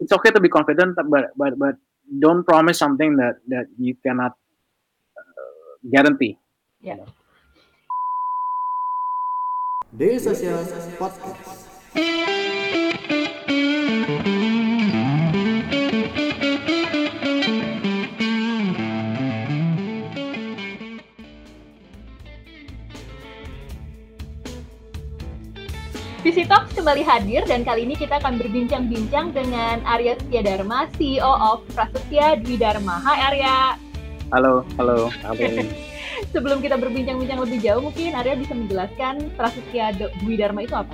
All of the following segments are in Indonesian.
it's okay to be confident, but but but don't promise something that that you cannot uh, guarantee. Yeah. Daily Social Podcast. Visi Talks kembali hadir dan kali ini kita akan berbincang-bincang dengan Arya Setia Dharma, CEO of Prasetya Dwi Dharma. Hai Arya. Halo, halo, halo. Sebelum kita berbincang-bincang lebih jauh, mungkin Arya bisa menjelaskan Prasetya Dwi Dharma itu apa?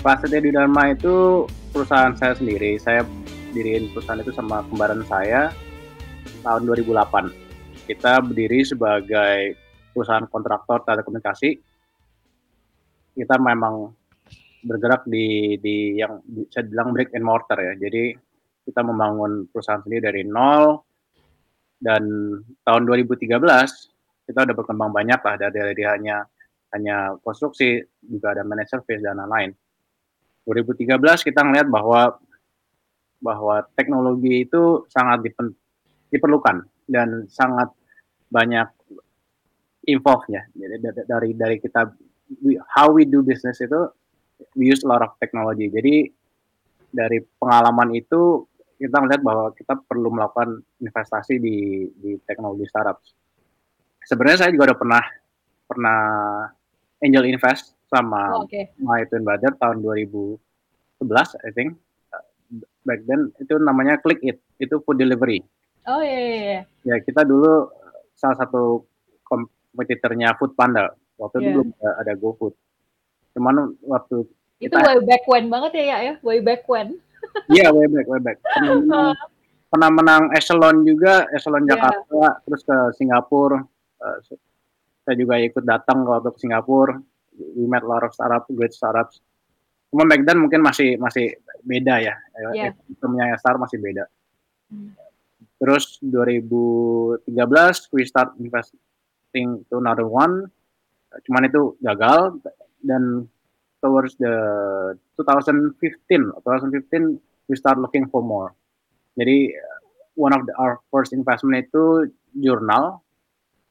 Prasetya Dwi Dharma itu perusahaan saya sendiri. Saya diriin perusahaan itu sama kembaran saya tahun 2008. Kita berdiri sebagai perusahaan kontraktor telekomunikasi kita memang bergerak di di yang saya bilang brick and mortar ya. Jadi kita membangun perusahaan sendiri dari nol dan tahun 2013 kita udah berkembang banyak lah dari, dari hanya hanya konstruksi juga ada managed service dan lain-lain. 2013 kita ngelihat bahwa bahwa teknologi itu sangat dipen, diperlukan dan sangat banyak involve-nya. Jadi dari dari kita how we do business itu we use a lot of technology. Jadi dari pengalaman itu kita melihat bahwa kita perlu melakukan investasi di di teknologi startup. Sebenarnya saya juga udah pernah pernah angel invest sama Oh, oke. my twin brother tahun 2011 I think. Back then itu namanya Click It, itu food delivery. Oh iya, iya, iya. Ya kita dulu salah satu kompetitornya Food Panda. Waktu itu Iya. belum ada, ada GoFood. Cuman waktu Itu Kita- way back when banget ya, ya, ya? Way back when. Iya, way back, way back. Pernah menang, pernah menang echelon juga, echelon Iya. Jakarta, terus ke Singapura. Eh, saya juga ikut datang waktu ke Singapura. We met a lot of startup, great startups. Cuma back then mungkin masih masih beda ya. Iya. Sistemnya startup masih beda. Hmm. Terus 2013 we start investing to another one. Cuman itu gagal dan towards the 2015 2015 we start looking for more. Jadi uh, one of the, our first investment itu jurnal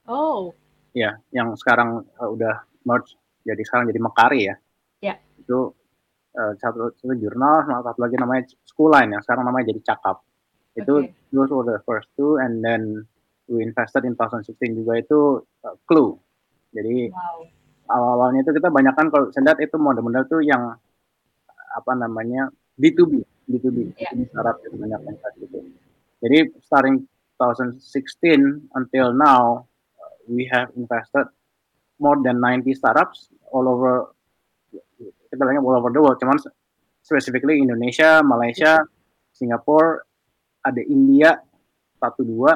Oh, ya yang sekarang uh, udah merge jadi sekarang jadi Mekari ya. Ya. Itu uh, satu, satu jurnal sama satu lagi namanya School Line yang sekarang namanya jadi Cakap. Itu Oke. those were the first two and then we invested in 2016 juga itu uh, Clue. Jadi wow. Awal-awalnya itu kita banyak kan kalau saya lihat itu model-model tuh yang apa namanya B2B, B2B, Iya. B2B startup itu banyak invest gitu. Jadi starting 2016 until now we have invested more than 90 startups all over kita bilangnya all over the world, cuman specifically Indonesia, Malaysia, Singapura, ada India satu dua,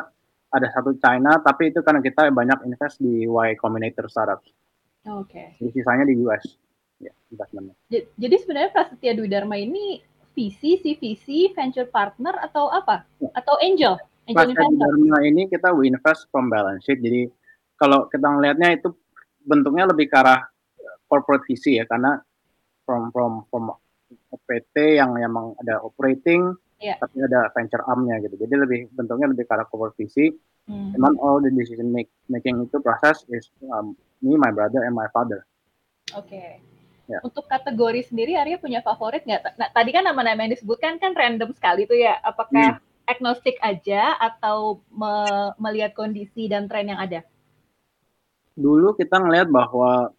ada satu China, tapi itu karena kita banyak invest di Y Combinator startups. Oke. Jadi sisanya di US. Ya, investmentnya. Jadi sebenarnya Prasetya Dwi Dharma ini VC, CVC, venture partner atau apa? Ya. Atau angel? Angel di investor? Dharma ini kita we invest from balance sheet. Jadi kalau kita ngelihatnya itu bentuknya lebih ke arah corporate VC ya, karena from from from PT yang emang ada operating, Iya. tapi ada venture arm-nya gitu. Jadi lebih bentuknya lebih ke arah corporate VC. Hmm. Cuman all the decision make, making itu proses is um, me, my brother, and my father. Oke. Ya. Untuk kategori sendiri Arya punya favorit nggak? Nah, tadi kan nama-nama yang disebutkan kan random sekali tuh ya. Apakah agnostik aja atau me- melihat kondisi dan tren yang ada? dulu kita ngelihat bahwa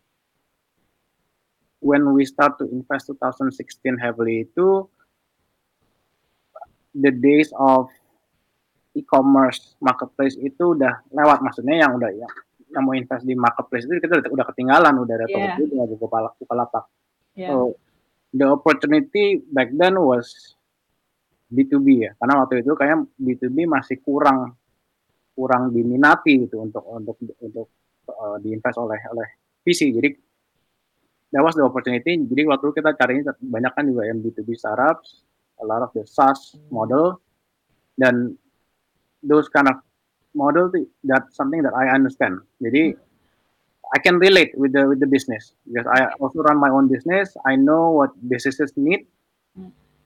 when we start to invest 2016 heavily itu the days of e-commerce marketplace itu udah lewat maksudnya yang udah yang, yang mau invest di marketplace itu kita udah, udah ketinggalan udah ada Yeah. Tokopedia udah ada Bukalapak Bukalapak Ya. so the opportunity back then was B2B ya. Karena waktu itu kayak B2B masih kurang kurang diminati gitu untuk untuk untuk uh, diinvest oleh oleh VC jadi that was the opportunity. Jadi waktu kita carinya banyak kan juga yang B2B startups a lot of the SaaS model. Dan those kind of model th- that something that I understand jadi I can relate with the with the business because I also run my own business I know what businesses need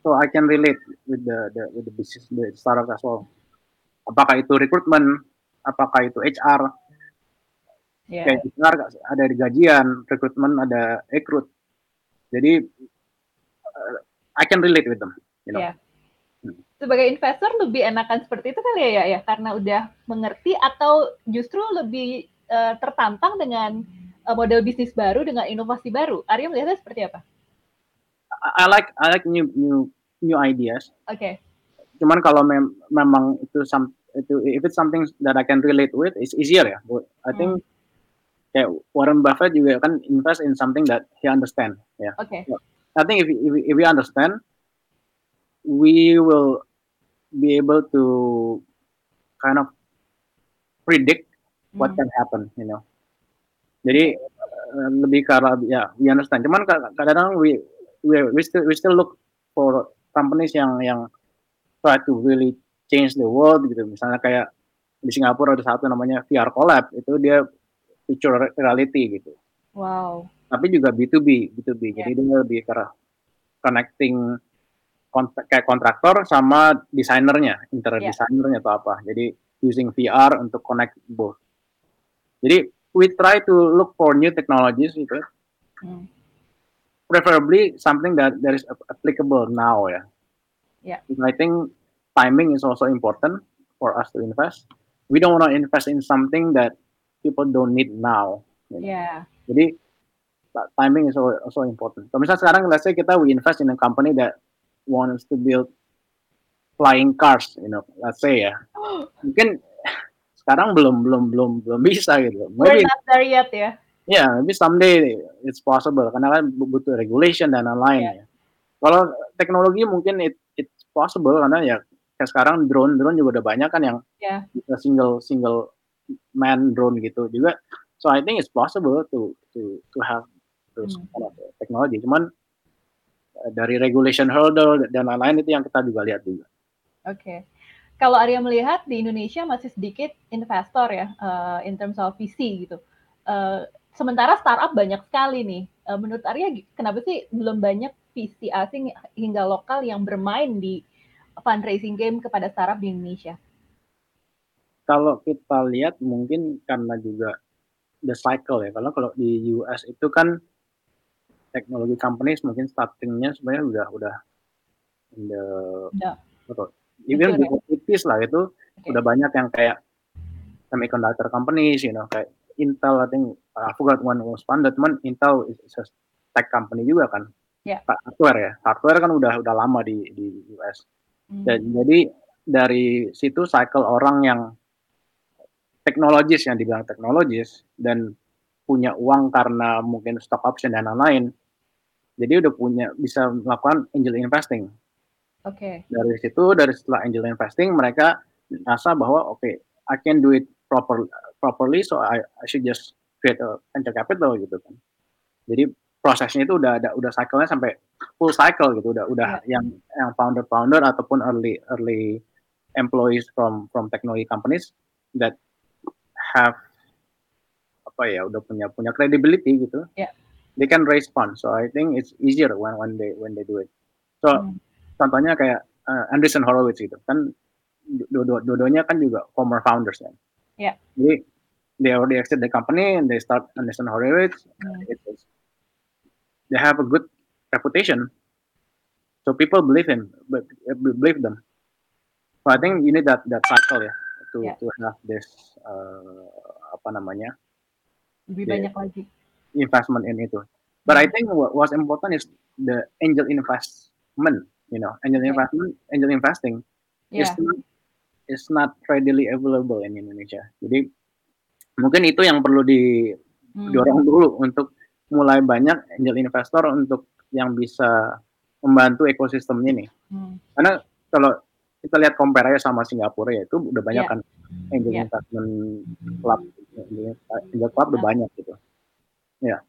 so I can relate with the, the with the business the startup as well. Apakah itu recruitment, apakah itu HR, Yeah. kayak HR ada di gajian, recruitment ada recruit. Jadi uh, I can relate with them, you know. Yeah. Sebagai investor lebih enakan seperti itu kali ya, ya, ya? karena udah mengerti atau justru lebih uh, tertantang dengan uh, model bisnis baru dengan inovasi baru. Arya melihatnya seperti apa? I, like I like new new new ideas. Oke. Okay. Cuman kalau mem memang itu some itu if it's something that I can relate with, it's easier ya. But I think hmm. kayak Warren Buffett juga kan invest in something that he understand ya. Oke. Okay. I think if if, if we understand, we will be able to kind of predict what mm. can happen, you know. Jadi uh, lebih karena ya we understand. Cuman kadang-kadang we, we we still we still look for companies yang yang try to really change the world gitu. Misalnya kayak di Singapura ada satu namanya VR Collab itu dia virtual reality gitu. Wow. Tapi juga B2B, B2B. Yeah. Jadi dia lebih karena connecting kontrak, kayak kontraktor sama desainernya, interior yeah. desainernya atau apa. Jadi using VR untuk connect both. Jadi we try to look for new technologies gitu. Hmm. Preferably something that that is applicable now ya. Yeah. I think timing is also important for us to invest. We don't want to invest in something that people don't need now. Yeah. Jadi timing is also important. So misalnya sekarang let's say kita we invest in a company that wants to build flying cars, you know, let's say ya. Mungkin sekarang belum belum belum belum bisa gitu. Maybe, We're not there yet ya. Ya, yeah, maybe someday it's possible karena kan butuh regulation dan lain-lain yeah. ya. Kalau teknologi mungkin it, it's possible karena ya kayak sekarang drone drone juga udah banyak kan yang yeah. single single man drone gitu juga. So I think it's possible to to to have those hmm. kind of technology. Cuman dari regulation hurdle dan lain-lain itu yang kita juga lihat juga. Oke. Okay. Kalau Arya melihat di Indonesia masih sedikit investor ya uh, in terms of VC gitu. Uh, sementara startup banyak sekali nih. Uh, menurut Arya kenapa sih belum banyak VC asing hingga lokal yang bermain di fundraising game kepada startup di Indonesia? Kalau kita lihat mungkin karena juga the cycle ya. Kalau kalau di US itu kan teknologi companies mungkin startingnya sebenarnya udah udah in the yeah. betul even ya. tipis lah itu okay. udah banyak yang kayak semiconductor companies you know kayak Intel I think I forgot one was funded cuman Intel is, is a tech company juga kan yeah. hardware ya hardware kan udah udah lama di di US hmm. dan jadi dari situ cycle orang yang teknologis yang dibilang teknologis dan punya uang karena mungkin stock option dan lain-lain jadi udah punya bisa melakukan angel investing. Oke. Okay. Dari situ dari setelah angel investing mereka merasa bahwa oke okay, I can do it proper properly so I, I should just create a venture capital gitu kan. Jadi prosesnya itu udah ada udah cycle-nya sampai full cycle gitu udah udah yeah. yang yang founder-founder ataupun early early employees from from technology companies that have apa ya udah punya punya credibility gitu. Yeah they can raise funds. So I think it's easier when when they when they do it. So hmm. contohnya kayak uh, Andreessen Horowitz itu kan dua-duanya kan juga former founders kan. Yeah. Jadi they already exit the company and they start Andreessen Horowitz. Hmm. It is, they have a good reputation. So people believe him, but believe them. So I think you need that that cycle ya to yeah. to have this uh, apa namanya? Lebih banyak lagi investment in itu. But I think what was important is the angel investment. You know, angel yeah. investment, angel investing yeah. is not is not readily available in Indonesia. Jadi mungkin itu yang perlu di hmm. didorong dulu untuk mulai banyak angel investor untuk yang bisa membantu ekosistem ini. Hmm. Karena kalau kita lihat compare aja sama Singapura ya itu udah banyak yeah. kan angel yeah. investment club, angel club udah banyak gitu. Ya.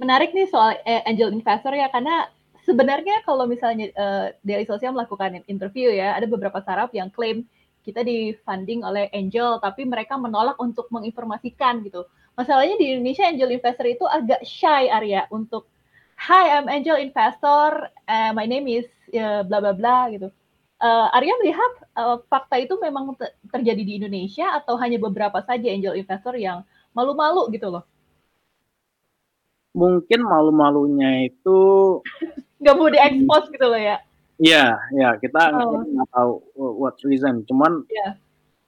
Menarik nih soal eh, angel investor ya, karena sebenarnya kalau misalnya uh, Daily Social melakukan interview ya, ada beberapa startup yang klaim kita di funding oleh angel, tapi mereka menolak untuk menginformasikan gitu. Masalahnya di Indonesia angel investor itu agak shy area untuk Hi, I'm angel investor. Uh, my name is uh, bla bla bla gitu. Uh, Arya melihat uh, fakta itu memang te terjadi di Indonesia atau hanya beberapa saja angel investor yang malu-malu gitu loh? Mungkin malu-malunya itu nggak mau diekspos gitu loh ya? Iya, ya kita oh. nggak tahu what reason. Cuman yeah.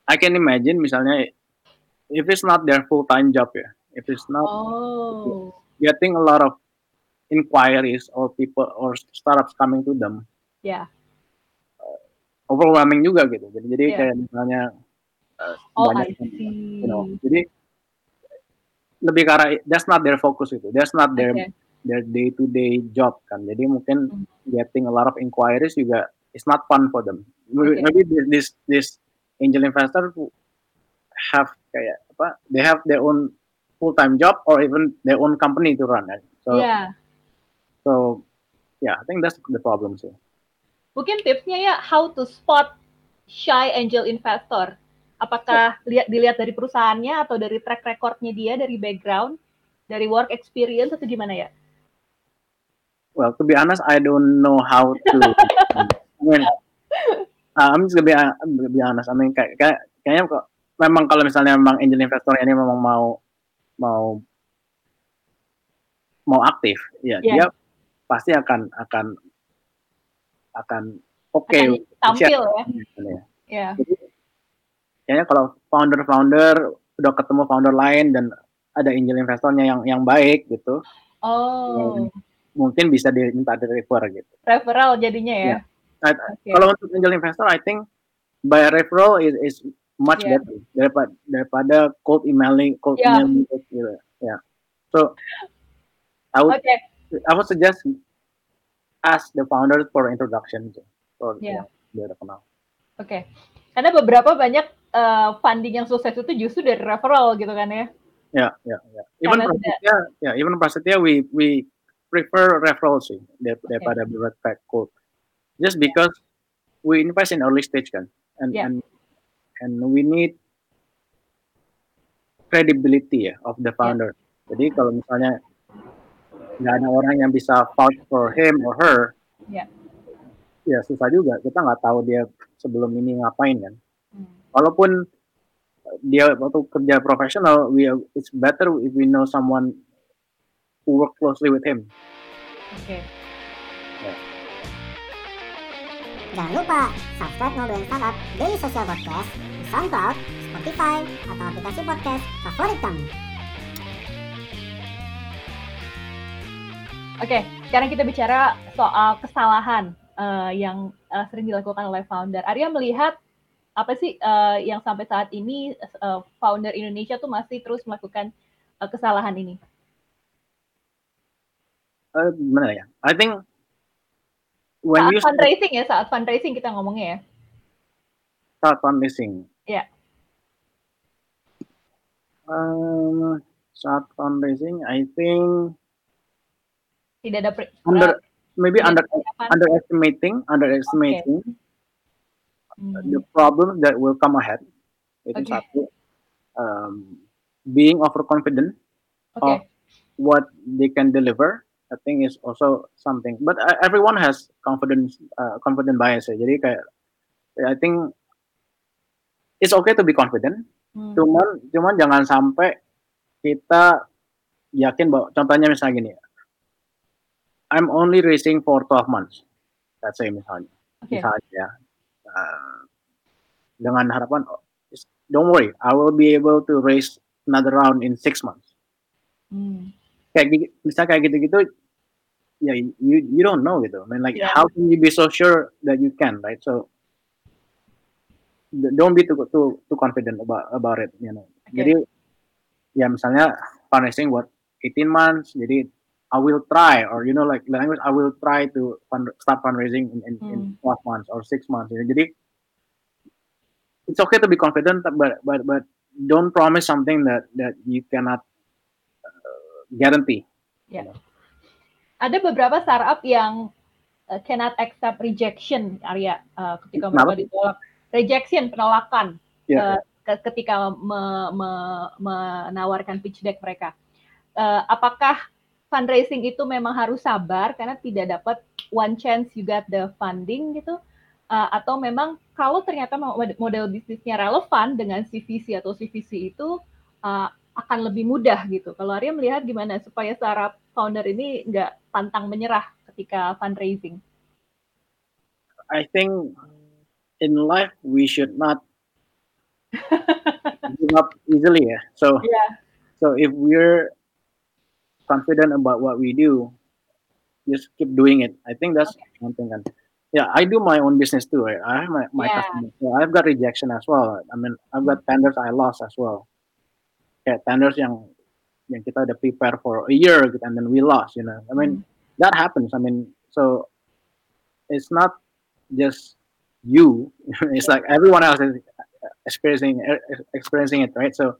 I can imagine misalnya if it's not their full time job ya, if it's not oh. getting a lot of inquiries or people or startups coming to them. Yeah overwhelming juga gitu. Jadi jadi yeah. kayak misalnya uh, oh, banyak, you know, jadi lebih karena that's not their focus itu, that's not their okay. their day to day job kan. Jadi mungkin mm. getting a lot of inquiries juga it's not fun for them. Okay. Maybe this this angel investor have kayak apa? They have their own full time job or even their own company to run. Right? So yeah. So yeah, I think that's the problem sih. Mungkin tipsnya ya how to spot shy angel investor. Apakah lihat dilihat dari perusahaannya atau dari track recordnya dia, dari background, dari work experience atau gimana ya? Well, to be honest, I don't know how to. I mean, uh, I'm just gonna be, uh, be honest. I mean, kayak, kayak kayaknya kok memang kalau misalnya memang angel investor ini memang mau mau mau aktif, ya yeah. dia pasti akan akan akan oke okay tampil ya. ya. Yeah. Jadi, kayaknya kalau founder-founder udah ketemu founder lain dan ada angel investornya yang yang baik gitu. Oh. mungkin bisa diminta di refer gitu. Referral jadinya ya. Yeah. Nah, okay. Kalau untuk angel investor, I think by referral is, is much yeah. better daripada daripada cold emailing, cold yeah. emailing gitu. Ya. Yeah. So I would okay. I would suggest ask the founders for introduction for yeah. biar kenal. Oke, okay. karena beberapa banyak uh, funding yang sukses itu justru dari referral gitu kan ya? Ya, ya, ya. Even Prasetya, ya, even Prasetya we we prefer referral sih daripada okay. direct code. Just because we invest in early stage kan, and yeah. and and we need credibility ya of the founder. Yeah. Jadi kalau misalnya nggak ada orang yang bisa vouch for him or her yeah. ya susah juga kita nggak tahu dia sebelum ini ngapain kan. Walaupun dia waktu kerja profesional we it's better if we know someone who work closely with him oke okay. Ya. Jangan lupa subscribe Ngobrolin Startup Daily Social Podcast di SoundCloud, Spotify, atau aplikasi podcast favorit kamu. Oke, okay, sekarang kita bicara soal kesalahan uh, yang uh, sering dilakukan oleh founder. Arya melihat apa sih uh, yang sampai saat ini uh, founder Indonesia tuh masih terus melakukan uh, kesalahan ini? Uh, gimana ya? I think when saat you fundraising ya, saat fundraising kita ngomongnya ya. Saat fundraising. Ya. Yeah. Um, saat fundraising, I think tidak ada under maybe under underestimating underestimating okay. Hmm. the problem that will come ahead itu okay. satu um, being overconfident okay. of what they can deliver I think is also something but uh, everyone has confidence uh, confident bias ya. jadi kayak I think it's okay to be confident hmm. cuman cuman jangan sampai kita yakin bahwa contohnya misalnya gini I'm only racing for 12 months. Let's say misalnya. Okay. Misalnya uh, dengan harapan oh, don't worry, I will be able to race another round in six months. Hmm. Kayak bisa kayak gitu-gitu ya you you don't know gitu. I mean like yeah. how can you be so sure that you can, right? So don't be too too too confident about about it, you know. Okay. Jadi ya misalnya fundraising what 18 months, jadi I will try, or you know, like language, I will try to fund, start fundraising in, in, mm. in 12 months or six months. Jadi, it's okay to be confident, but but but don't promise something that that you cannot uh, guarantee. Yeah. You know? Ada beberapa startup yang uh, cannot accept rejection, Arya, uh, ketika mereka ditolak. Rejection, penolakan. Yeah. Uh, ketika me, me, menawarkan pitch deck mereka. Uh, apakah fundraising itu memang harus sabar karena tidak dapat one chance you got the funding gitu uh, atau memang kalau ternyata model bisnisnya relevan dengan CVC atau CVC itu uh, akan lebih mudah gitu. Kalau Arya melihat gimana supaya startup founder ini nggak pantang menyerah ketika fundraising? I think in life we should not give up easily. Yeah. So yeah. so if we're confident about what we do, just keep doing it. I think that's okay. one thing. And yeah, I do my own business too. Right? I have my, my yeah. customers. So I've got rejection as well. I mean, I've got tenders I lost as well. Yeah, tenders yang yang kita udah prepare for a year and then we lost. You know, I mean mm. that happens. I mean, so it's not just you. it's like everyone else is experiencing experiencing it, right? So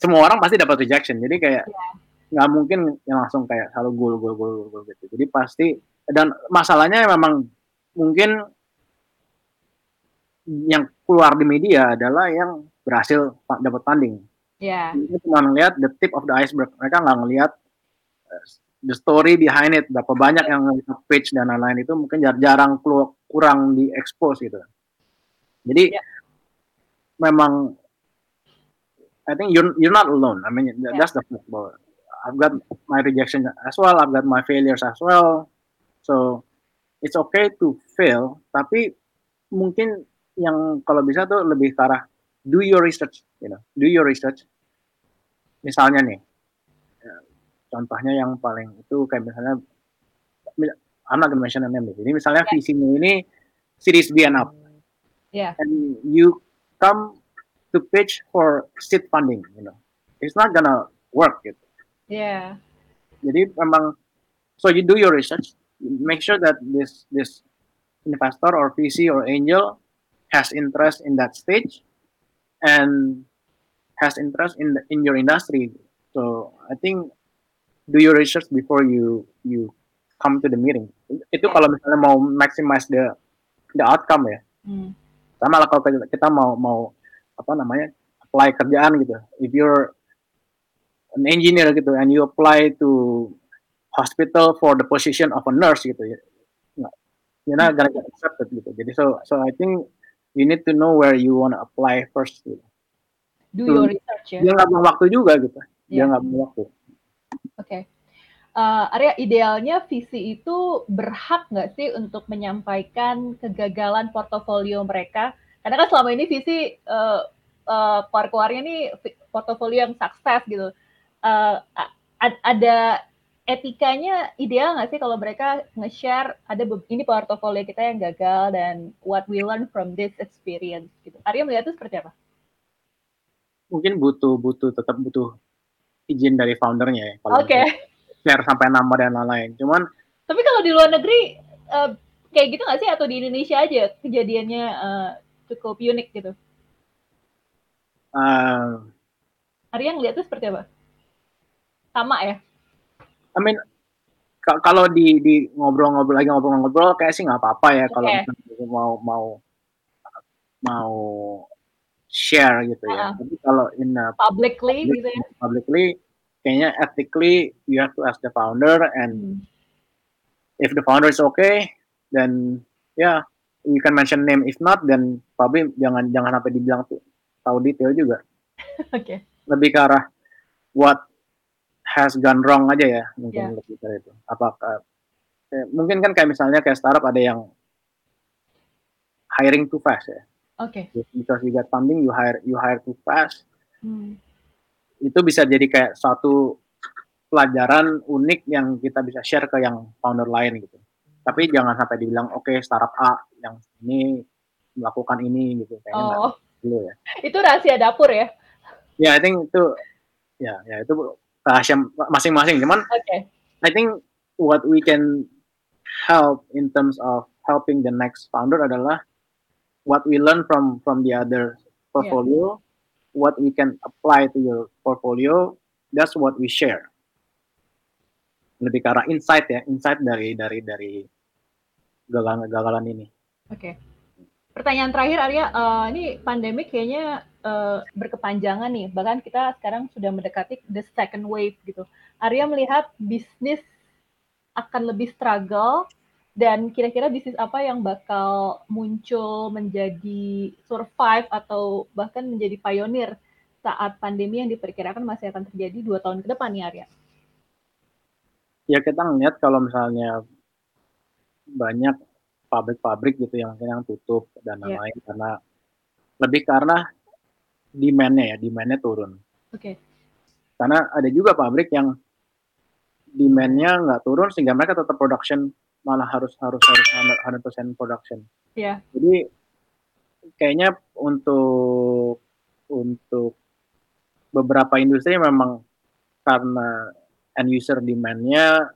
semua orang pasti dapat rejection. Jadi kayak yeah nggak mungkin yang langsung kayak selalu gol gol gol gol gitu jadi pasti dan masalahnya memang mungkin yang keluar di media adalah yang berhasil dapat funding. Yeah. Cuma ngelihat the tip of the iceberg. Mereka nggak ngelihat uh, the story behind it. Berapa banyak yang pitch dan lain-lain itu mungkin jarang keluar kurang di expose gitu. Jadi yeah. memang I think you're you're not alone. I mean yeah. that's the fact bahwa I've got my rejection as well, I've got my failures as well. So it's okay to fail, tapi mungkin yang kalau bisa tuh lebih ke arah do your research, you know, do your research. Misalnya nih, ya, contohnya yang paling itu kayak misalnya, I'm not gonna mention a name. Jadi misalnya yeah. visinya ini series B and up, yeah. and you come to pitch for seed funding, you know, it's not gonna work gitu. Yeah. Jadi memang so you do your research, make sure that this this investor or VC or angel has interest in that stage and has interest in the, in your industry. So I think do your research before you you come to the meeting. Itu kalau misalnya mau maximize the the outcome ya. Hmm. Sama lah kalau kita mau mau apa namanya apply kerjaan gitu. If you're an engineer gitu and you apply to hospital for the position of a nurse gitu ya you're not gonna get accepted gitu jadi so so I think you need to know where you wanna apply first gitu. do so, your research ya dia nggak buang waktu juga gitu yeah. dia nggak buang waktu oke okay. Uh, Arya, idealnya visi itu berhak nggak sih untuk menyampaikan kegagalan portofolio mereka? Karena kan selama ini visi uh, uh, keluar-keluarnya nih portofolio yang sukses gitu uh, ada etikanya ideal nggak sih kalau mereka nge-share ada ini portofolio kita yang gagal dan what we learn from this experience gitu. Arya melihat itu seperti apa? Mungkin butuh butuh tetap butuh izin dari foundernya ya. Oke. Okay. Share sampai nama dan lain-lain. Cuman tapi kalau di luar negeri uh, kayak gitu nggak sih atau di Indonesia aja kejadiannya uh, cukup unik gitu? Uh, Arya itu seperti apa? Sama ya I mean kalau di di ngobrol-ngobrol lagi ngobrol-ngobrol kayak sih nggak apa-apa ya okay. kalau mau mau mau share gitu ya. Uh, Tapi kalau in a publicly public, gitu ya. Publicly kayaknya ethically you have to ask the founder and hmm. if the founder is okay then ya yeah, you can mention name if not then probably jangan jangan sampai dibilang tuh tahu detail juga. Oke. okay. Lebih ke arah what has gone wrong aja ya mungkin yeah. lebih ke itu. Apakah eh, mungkin kan kayak misalnya kayak startup ada yang hiring too fast ya. Oke. Okay. Because you get funding, you hire you hire too fast. Hmm. Itu bisa jadi kayak suatu pelajaran unik yang kita bisa share ke yang founder lain gitu. Tapi jangan sampai dibilang oke okay, startup A yang ini melakukan ini gitu kayaknya oh. dulu ya. Itu rahasia dapur ya? Ya, yeah, I think itu ya ya itu rahasia masing-masing. Cuman okay. I think what we can help in terms of helping the next founder adalah what we learn from from the other portfolio, yeah. what we can apply to your portfolio, that's what we share. Lebih ke arah insight ya, insight dari dari dari gagalan-gagalan ini. Oke. Okay. Pertanyaan terakhir Arya, uh, ini pandemik kayaknya uh, berkepanjangan nih. Bahkan kita sekarang sudah mendekati the second wave gitu. Arya melihat bisnis akan lebih struggle dan kira-kira bisnis apa yang bakal muncul menjadi survive atau bahkan menjadi pionir saat pandemi yang diperkirakan masih akan terjadi dua tahun ke depan nih Arya? Ya kita ngeliat kalau misalnya banyak pabrik-pabrik gitu yang yang tutup dan iya. lain-lain yeah. karena lebih karena demand-nya ya, demand-nya turun. Oke. Okay. Karena ada juga pabrik yang demand-nya nggak turun sehingga mereka tetap production malah harus harus harus 100% production. Iya. Yeah. Jadi kayaknya untuk untuk beberapa industri memang karena end user demand-nya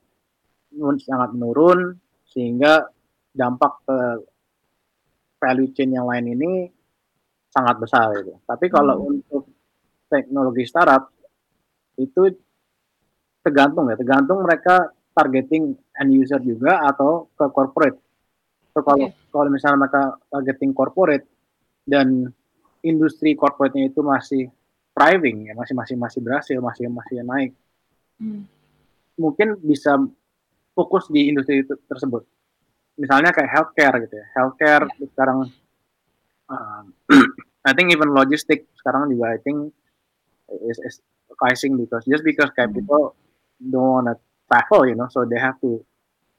sangat menurun sehingga dampak ke value chain yang lain ini sangat besar itu. Tapi kalau hmm. untuk teknologi startup itu tergantung ya, tergantung mereka targeting end user juga atau ke corporate. So kalau okay. kalau misalnya mereka targeting corporate dan industri corporate-nya itu masih thriving ya masih masih masih berhasil masih masih naik hmm. mungkin bisa fokus di industri itu tersebut misalnya kayak healthcare gitu ya healthcare yeah. sekarang uh, I think even logistik sekarang juga I think is, is rising because just because kayak hmm. people don't wanna travel you know so they have to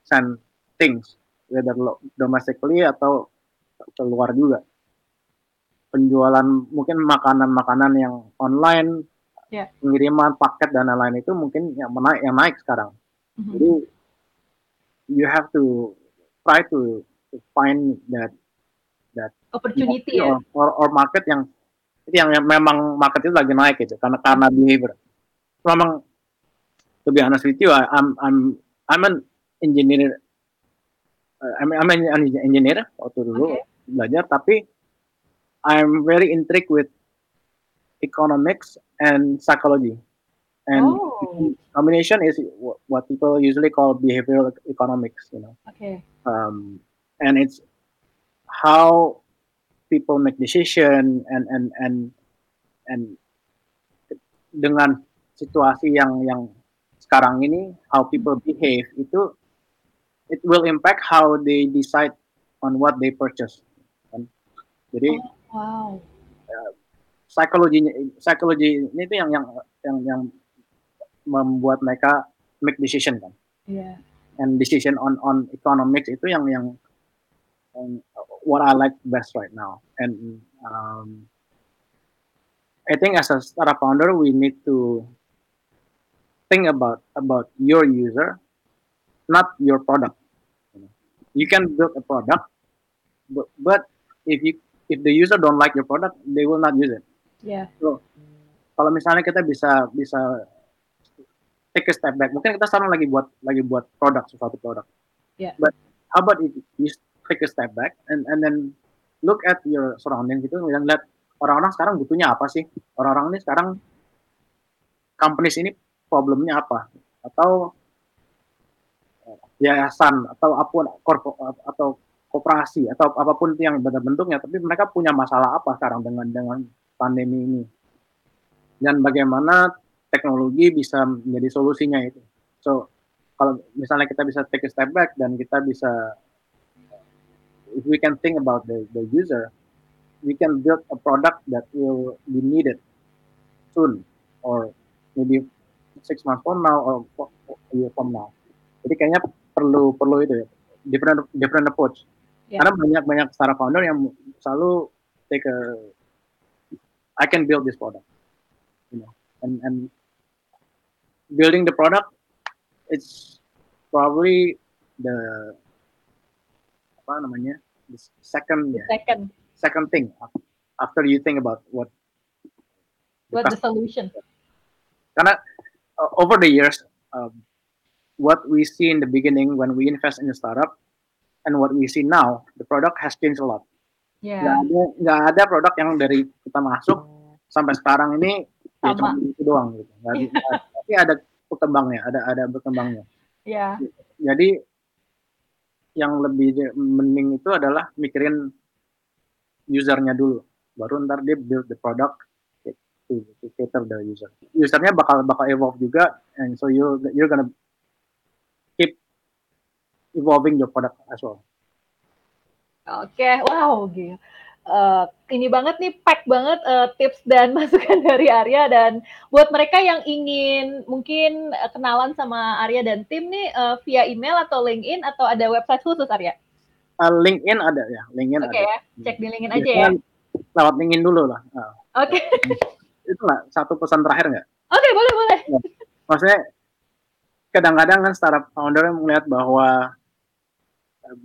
send things whether domestically atau keluar juga penjualan mungkin makanan-makanan yang online, yeah. pengiriman paket dan lain-lain itu mungkin yang menaik yang naik sekarang. Mm-hmm. Jadi you have to try to, to find that opportunity ya. or, or market yang yang, yang memang market itu lagi naik gitu karena karena behavior. Memang to be honest with you, I, I'm I'm I'm an engineer. Uh, I'm, I'm an engineer waktu dulu okay. belajar tapi I'm very intrigued with economics and psychology. And oh. combination is what people usually call behavioral economics, you know. Okay. Um, and it's how people make decision and and and and dengan situasi yang yang sekarang ini how people behave itu it will impact how they decide on what they purchase. Jadi oh Wow. Uh, psikologinya psikologi ini itu yang yang yang yang membuat mereka make decision kan. Yeah. And decision on on economics itu yang yang what I like best right now. And um, I think as a startup founder, we need to think about about your user, not your product. You can build a product, but, but if you if the user don't like your product, they will not use it. Yeah. So, kalau misalnya kita bisa bisa take a step back, mungkin kita sekarang lagi buat lagi buat produk sesuatu produk. Yeah. But how about if you take a step back and and then look at your surrounding gitu dan lihat orang-orang sekarang butuhnya apa sih? Orang-orang ini sekarang companies ini problemnya apa? Atau yayasan atau apa pun korpo atau koperasi atau apa pun yang bentuknya, tapi mereka punya masalah apa sekarang dengan dengan pandemi ini dan bagaimana teknologi bisa menjadi solusinya itu. So kalau misalnya kita bisa take a step back dan kita bisa if we can think about the the user, we can build a product that will be needed soon or maybe six months from now or a year from now. Jadi kayaknya perlu perlu itu ya different different approach Yeah. Karena banyak banyak startup founder yang selalu take a I can build this product, you know, and and building the product, it's probably the apa namanya the second the second second thing after you think about what what the solution. Karena uh, over the years, um, what we see in the beginning when we invest in a startup and what we see now, the product has changed a lot. Yeah. Gak ada gak ada produk yang dari kita masuk sampai sekarang ini ya cuma itu doang gitu. Gak, tapi ada berkembangnya, ada ada berkembangnya. Yeah. Jadi yang lebih mending itu adalah mikirin usernya dulu baru ntar dia build the product to, to cater the user. Usernya bakal bakal evolve juga, and so you you're gonna keep evolving your product as well. Oke, wow, gitu. Uh, ini banget nih pack banget uh, tips dan masukan dari Arya dan buat mereka yang ingin mungkin uh, kenalan sama Arya dan tim nih uh, via email atau LinkedIn atau ada website khusus Arya? Uh, LinkedIn ada ya, LinkedIn Oke okay, ada. ya, cek di LinkedIn aja ya. Lewat LinkedIn dulu lah. Uh. Oke. Okay. Itu lah satu pesan terakhir nggak? Oke, okay, boleh boleh. Ya. Maksudnya kadang-kadang kan startup founder melihat bahwa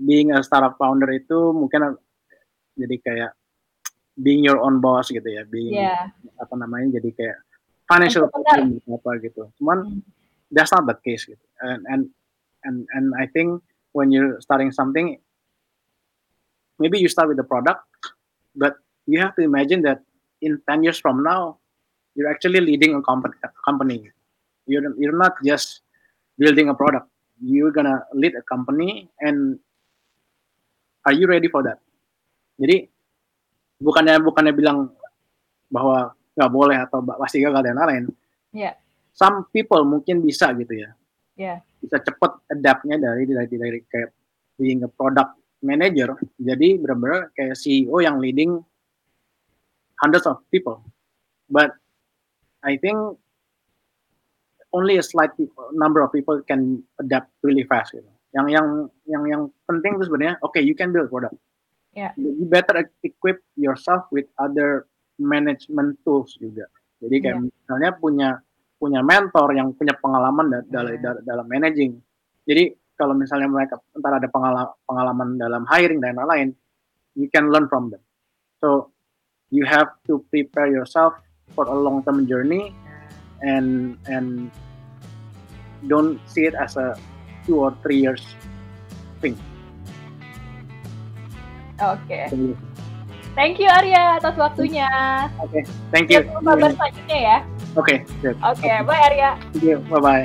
being a startup founder itu mungkin jadi kayak being your own boss gitu ya, being yeah. apa namanya jadi kayak financial freedom apa gitu. Cuman hmm. that's not the case gitu. And and and and I think when you're starting something, maybe you start with the product, but you have to imagine that in 10 years from now, you're actually leading a company. company. You're you're not just building a product. You're gonna lead a company, and are you ready for that? Jadi bukannya bukannya bilang bahwa nggak boleh atau pasti gagal dan lain-lain. Yeah. Some people mungkin bisa gitu ya. Yeah. Bisa cepat adaptnya dari dari dari kayak being a product manager jadi benar-benar kayak CEO yang leading hundreds of people. But I think only a slight people, number of people can adapt really fast gitu. Yang yang yang yang penting itu sebenarnya oke okay, you can build product Yeah. You better equip yourself with other management tools juga. Jadi kayak yeah. misalnya punya punya mentor yang punya pengalaman da dalam yeah. dalam managing. Jadi kalau misalnya mereka entar ada pengalaman, pengalaman dalam hiring dan lain-lain, you can learn from them. So you have to prepare yourself for a long term journey and and don't see it as a two or three years thing. Oke. Okay. Thank you Arya atas waktunya. Oke, okay. thank you. Kabar selanjutnya ya. Oke, okay, Oke, okay, bye Arya. Thank you, bye bye.